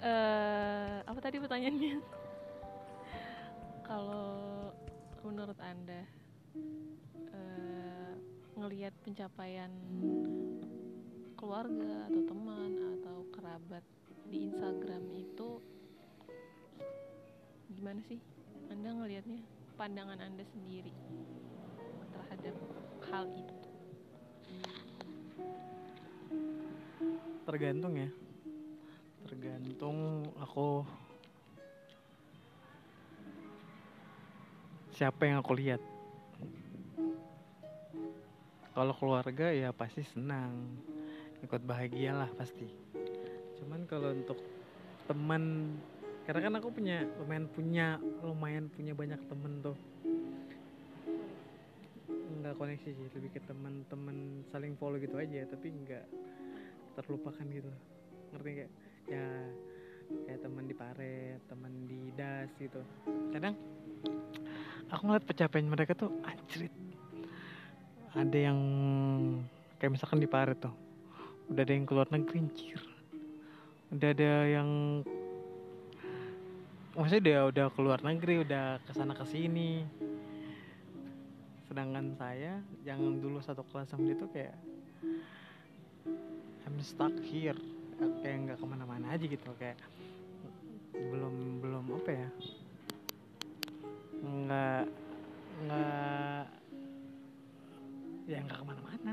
eh apa tadi pertanyaannya? Kalau menurut anda eh, ngelihat pencapaian keluarga atau teman atau kerabat di Instagram itu gimana sih anda ngelihatnya? Pandangan anda sendiri terhadap hal itu? Tergantung ya tergantung aku siapa yang aku lihat. Kalau keluarga ya pasti senang ikut bahagia lah pasti. Cuman kalau untuk teman karena kan aku punya lumayan punya lumayan punya banyak temen tuh. Nggak koneksi sih lebih ke teman-teman saling follow gitu aja tapi nggak terlupakan gitu. Ngerti nggak ya kayak teman di paret teman di das gitu. Kadang aku ngeliat pencapaian mereka tuh anjrit. Ada yang kayak misalkan di paret tuh udah ada yang keluar negeri anjir. Udah ada yang maksudnya dia udah keluar negeri udah ke sana ke sini sedangkan saya yang dulu satu kelas sama dia tuh kayak I'm stuck here kayak nggak ke mana-mana aja gitu kayak belum belum apa ya nggak nggak ya nggak ke mana-mana.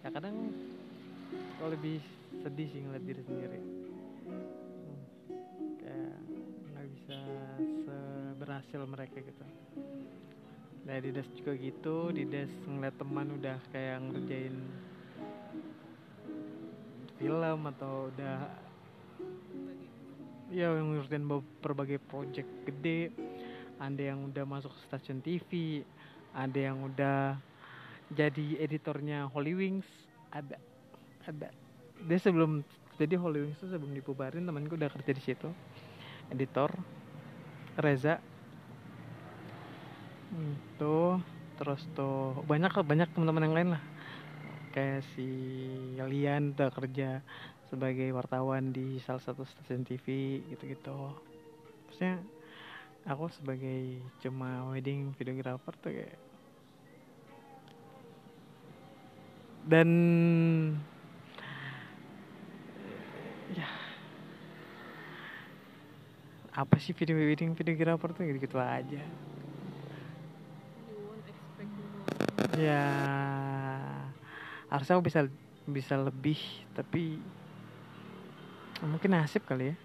Ya kadang kalau lebih sedih sih ngeliat diri sendiri. Kayak bisa seberhasil mereka gitu. Nah di des juga gitu, di des ngeliat teman udah kayak ngerjain film atau udah ya yang ngerjain be- berbagai project gede ada yang udah masuk stasiun TV ada yang udah jadi editornya Holy Wings ada ada. Dia sebelum jadi Holy Wings tuh sebelum dipubarin temanku udah kerja di situ. Editor Reza. Hmm, tuh terus tuh banyak banyak teman-teman yang lain lah kayak si Lian udah kerja sebagai wartawan di salah satu stasiun TV gitu-gitu. Maksudnya aku sebagai cuma wedding videographer tuh kayak dan ya apa sih video wedding videographer tuh gitu, -gitu aja ya harusnya aku bisa bisa lebih tapi mungkin nasib kali ya.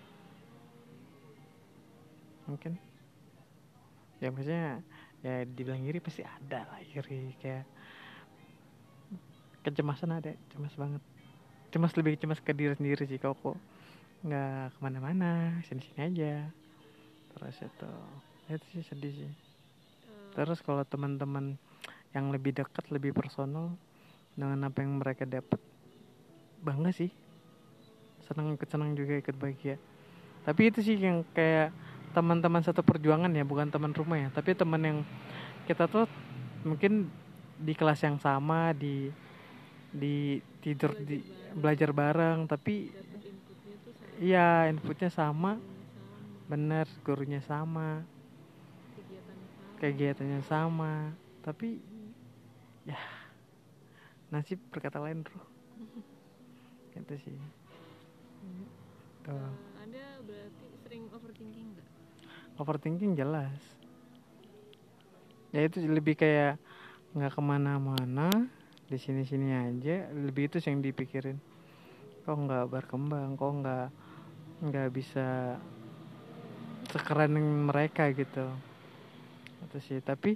Mungkin. Ya maksudnya ya dibilang iri pasti ada lah iri kayak kecemasan ada cemas banget. Cemas lebih cemas ke diri sendiri sih kalau kok nggak ke mana-mana sini-sini aja. Terus itu itu sih sedih sih. Terus kalau teman-teman yang lebih dekat, lebih personal dengan apa yang mereka dapat, bangga sih. Senang ikut senang juga ikut bahagia. Tapi itu sih yang kayak teman-teman satu perjuangan ya, bukan teman rumah ya. Tapi teman yang kita tuh mungkin di kelas yang sama, di di tidur di belajar bareng, tapi iya inputnya sama, bener gurunya sama. kegiatan sama kegiatannya sama tapi ya nasib berkata lain bro. Itu sih. Tuh. Eh, anda berarti sering overthinking nggak? Overthinking jelas. Ya itu lebih kayak nggak ke mana-mana di sini-sini aja. Lebih itu yang dipikirin. Kok nggak berkembang kok nggak nggak bisa sekeren mereka gitu. Itu sih. Tapi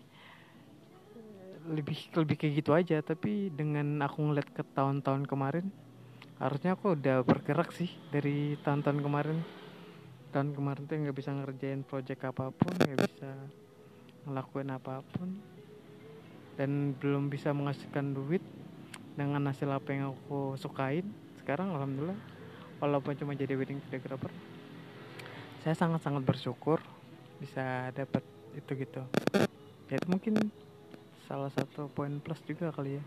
lebih lebih kayak gitu aja. Tapi dengan aku ngeliat ke tahun-tahun kemarin harusnya aku udah bergerak sih dari tahun-tahun kemarin. Tahun kemarin tuh nggak bisa ngerjain project apa pun nggak bisa ngelakuin apa pun. Dan belum bisa menghasilkan duit dengan hasil apa yang aku sukain. Sekarang alhamdulillah walaupun cuma jadi wedding videographer saya sangat-sangat bersyukur bisa dapat itu gitu. Ya mungkin salah satu poin plus juga kali ya.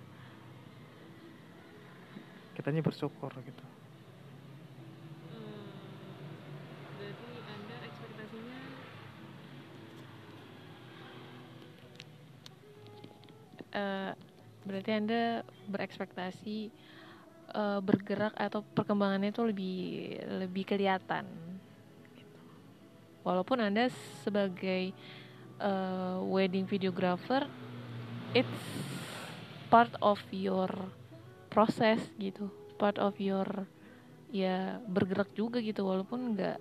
Kita ini bersyukur gitu. Hmm, berarti anda uh, berarti anda berekspektasi uh, bergerak atau perkembangannya itu lebih lebih kelihatan gitu. walaupun anda sebagai uh, wedding videographer it's part of your process gitu. Part of your ya bergerak juga gitu. Walaupun nggak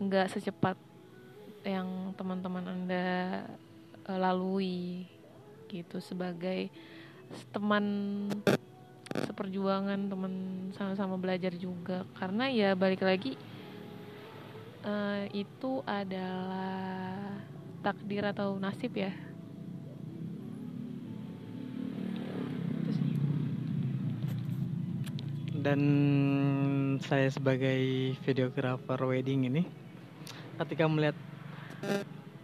nggak secepat yang teman-teman anda eh, lalui gitu. Sebagai teman seperjuangan teman sama-sama belajar juga. Karena ya balik lagi eh, itu adalah takdir atau nasib ya itu sih dan saya sebagai videografer wedding ini ketika melihat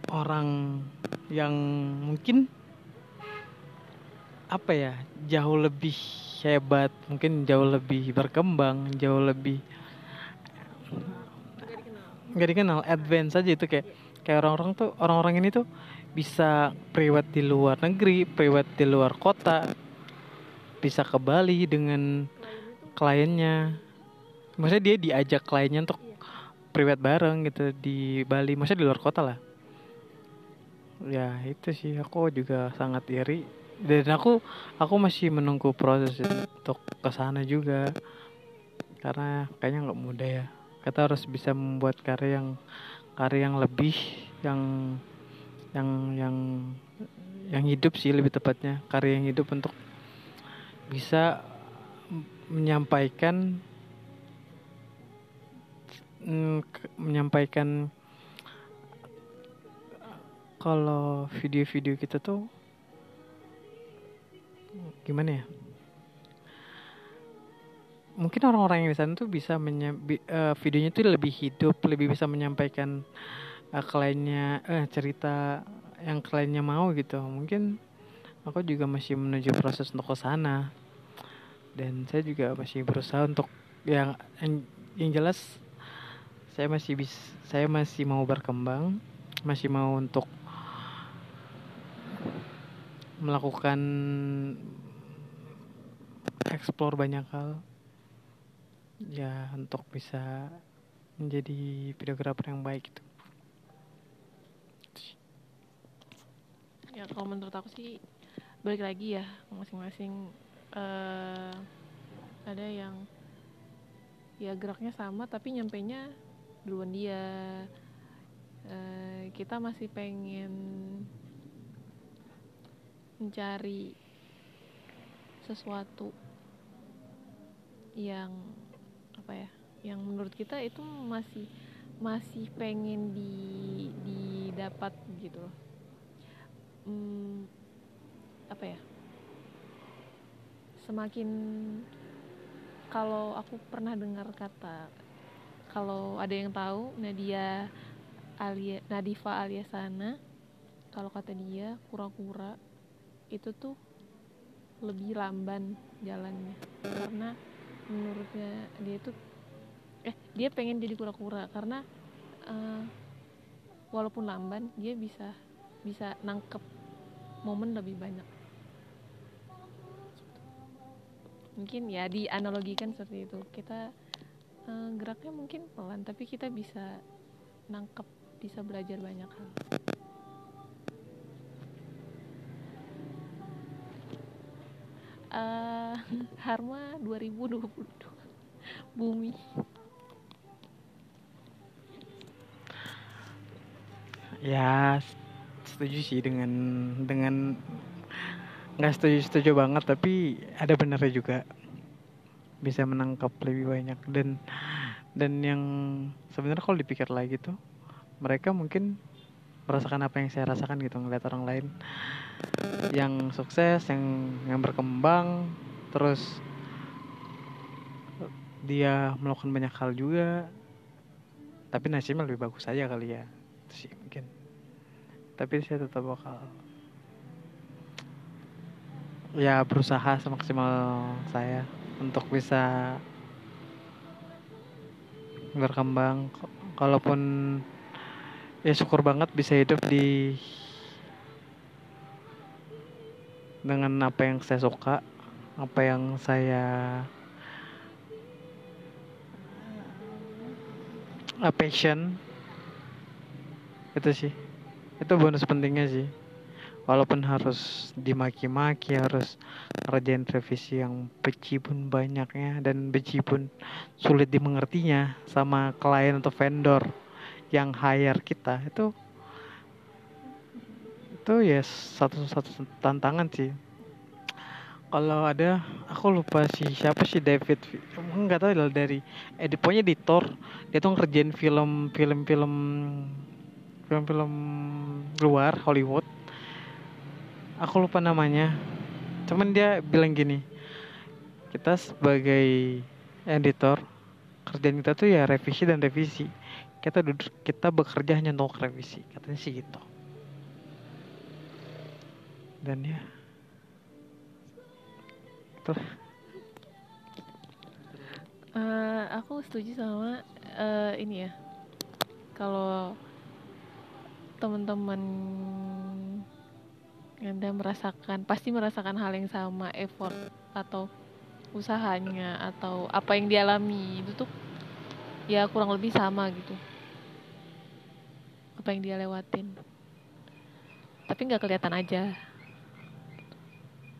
orang yang mungkin apa ya jauh lebih hebat mungkin jauh lebih berkembang jauh lebih nggak dikenal advance aja itu kayak kayak orang-orang tuh orang-orang ini tuh bisa priwet di luar negeri priwet di luar kota bisa ke Bali dengan kliennya. Maksudnya dia diajak kliennya untuk priwet bareng gitu di Bali. Maksudnya di luar kota lah. Ya itu sih. Aku juga sangat iri. Dan aku aku masih menunggu proses untuk ke sana juga. Karena kayaknya nggak mudah ya. Kita harus bisa membuat karya yang karya yang lebih yang yang yang yang hidup sih lebih tepatnya. Karya yang hidup untuk bisa menyampaikan mm, menyampaikan kalau video-video kita tuh gimana ya? Mungkin orang-orang yang di sana tuh bisa menye- bi- eh, videonya tuh lebih hidup lebih bisa menyampaikan eh, kliennya eh, cerita yang kliennya mau gitu. Mungkin aku juga masih menuju proses untuk ke sana dan saya juga masih berusaha untuk yang yang, yang jelas saya masih bis saya masih mau berkembang masih mau untuk melakukan explore banyak hal ya untuk bisa menjadi videografer yang baik gitu. ya kalau menurut aku sih balik lagi ya masing-masing eh ada yang ya geraknya sama tapi nyampainya duluan dia. Eh, kita masih pengen mencari sesuatu yang apa ya yang menurut kita itu masih masih pengen di didapat gitu loh. Hmm, apa ya semakin kalau aku pernah dengar kata kalau ada yang tahu Nadia alia Nadifa Aliasana kalau kata dia kura-kura itu tuh lebih lamban jalannya. Karena menurutnya dia tuh eh dia pengen jadi kura-kura karena eh, walaupun lamban dia bisa bisa nangkep momen lebih banyak mungkin ya dianalogikan seperti itu. Kita eh, geraknya mungkin pelan tapi kita bisa nangkep bisa belajar banyak hal. Eh, Harma 2022 Bumi. Ya setuju sih dengan dengan nggak setuju setuju banget tapi ada benarnya juga. Bisa menangkap lebih banyak. Dan dan yang sebenarnya kalau dipikir lagi tuh mereka mungkin merasakan apa yang saya rasakan gitu ngeliat orang lain yang sukses yang yang berkembang terus dia melakukan banyak hal juga tapi nasibnya lebih bagus aja kali ya. Sih mungkin. Tapi saya tetap bakal ya berusaha semaksimal saya untuk bisa berkembang. Kalaupun ya syukur banget bisa hidup di dengan apa yang saya suka apa yang saya uh, passion. Itu sih. Itu bonus pentingnya sih walaupun harus dimaki-maki harus ngerjain revisi yang pun banyaknya dan pun sulit dimengertinya sama klien atau vendor yang hire kita. Itu itu ya satu satu tantangan sih. Kalau ada aku lupa sih siapa sih David nggak tahu dari eh pokoknya editor dia tuh ngerjain film film film film film luar Hollywood aku lupa namanya. Cuman dia bilang gini kita sebagai editor kerjaan kita tuh ya revisi dan revisi. Kita duduk kita bekerja hanya untuk revisi. Katanya sih gitu. Dan ya gitu uh, aku setuju sama uh, ini ya. Kalau teman-teman anda merasakan pasti merasakan hal yang sama effort atau usahanya atau apa yang dialami. Itu tuh ya kurang lebih sama gitu. Apa yang dia lewatin. Tapi nggak kelihatan aja.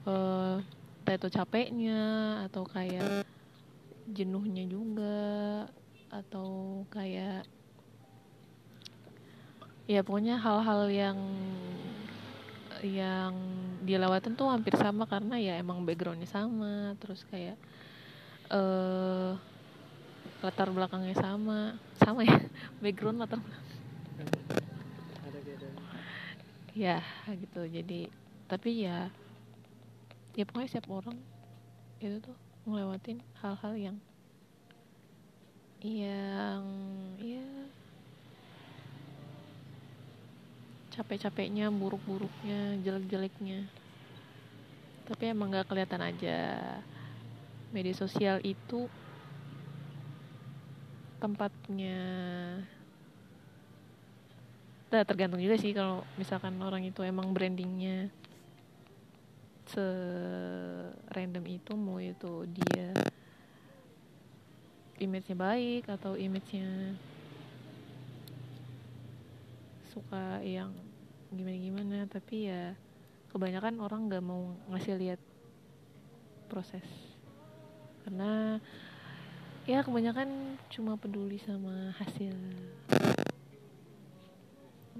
Uh, entah itu capeknya atau kayak jenuhnya juga atau kayak ya pokoknya hal-hal yang yang dilewatin tuh hampir sama karena ya emang backgroundnya sama terus kayak uh, latar belakangnya sama. Sama ya background latar ya gitu. Jadi tapi ya ya pokoknya setiap orang itu tuh ngelewatin hal-hal yang yang ya capek-capeknya buruk-buruknya jelek-jeleknya. Tapi emang gak kelihatan aja. Media sosial itu tempatnya nah, tergantung juga sih kalau misalkan orang itu emang brandingnya se random itu mau itu dia image-nya baik atau image-nya suka yang gimana-gimana tapi ya kebanyakan orang nggak mau ngasih lihat proses. Karena ya kebanyakan cuma peduli sama hasil.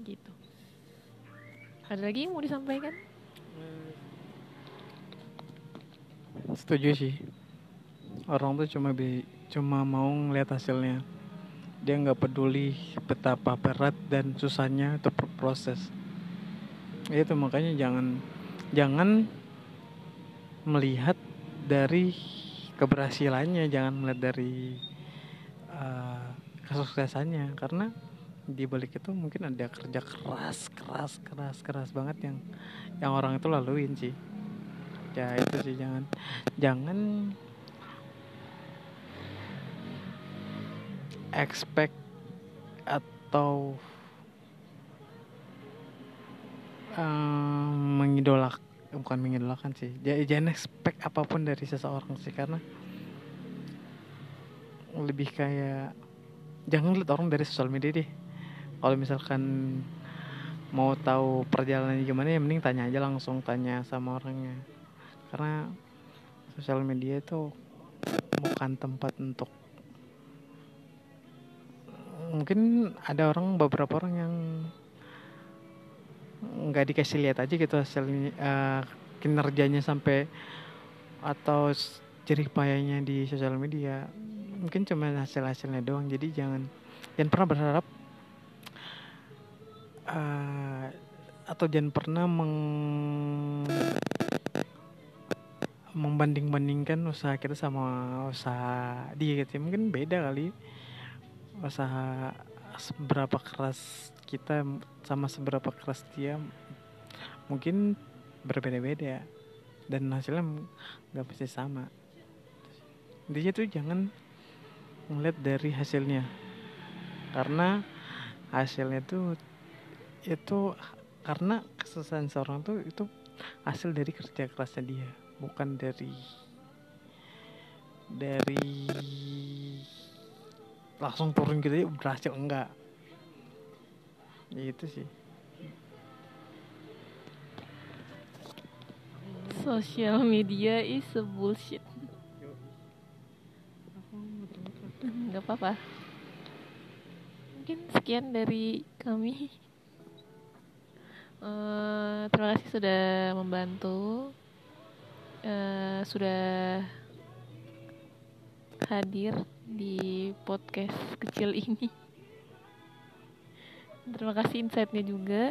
Gitu. Ada lagi yang mau disampaikan? Setuju sih. Orang tuh cuma bi cuma mau ngeliat hasilnya. Dia nggak peduli betapa berat dan susahnya itu proses itu makanya jangan jangan melihat dari keberhasilannya jangan melihat dari uh, kesuksesannya. Karena di balik itu mungkin ada kerja keras keras keras keras banget yang yang orang itu laluin sih. Ya itu sih jangan jangan expect atau mengidolak bukan mengidolakan sih. Jangan expect apa pun dari seseorang sih karena lebih kayak jangan lihat orang dari sosial media deh. Kalau misalkan mau tahu perjalanannya gimana ya mending tanya aja langsung tanya sama orangnya. Karena sosial media itu bukan tempat untuk mungkin ada orang beberapa orang yang nggak dikasih lihat aja gitu hasil uh, kinerjanya sampai atau jerih payahnya di sosial media. Mungkin cuma hasil hasilnya doang. Jadi jangan jangan pernah berharap uh, atau jangan pernah meng membanding-bandingkan usaha kita sama usaha dia gitu. Mungkin beda kali usaha seberapa keras kita sama seberapa keras dia mungkin berbeda-beda. Dan hasilnya nggak pasti sama. Intinya tuh jangan ngeliat dari hasilnya. Karena hasilnya tuh itu karena kesusahan seorang tuh itu hasil dari kerja kerasnya dia bukan dari dari langsung turun gitu ya berhasil enggak itu sih. Social media is a bullshit. Nggak apa-apa. Mungkin sekian dari kami. Eh, terima kasih sudah membantu. Eh, sudah hadir di podcast kecil ini terima kasih insightnya juga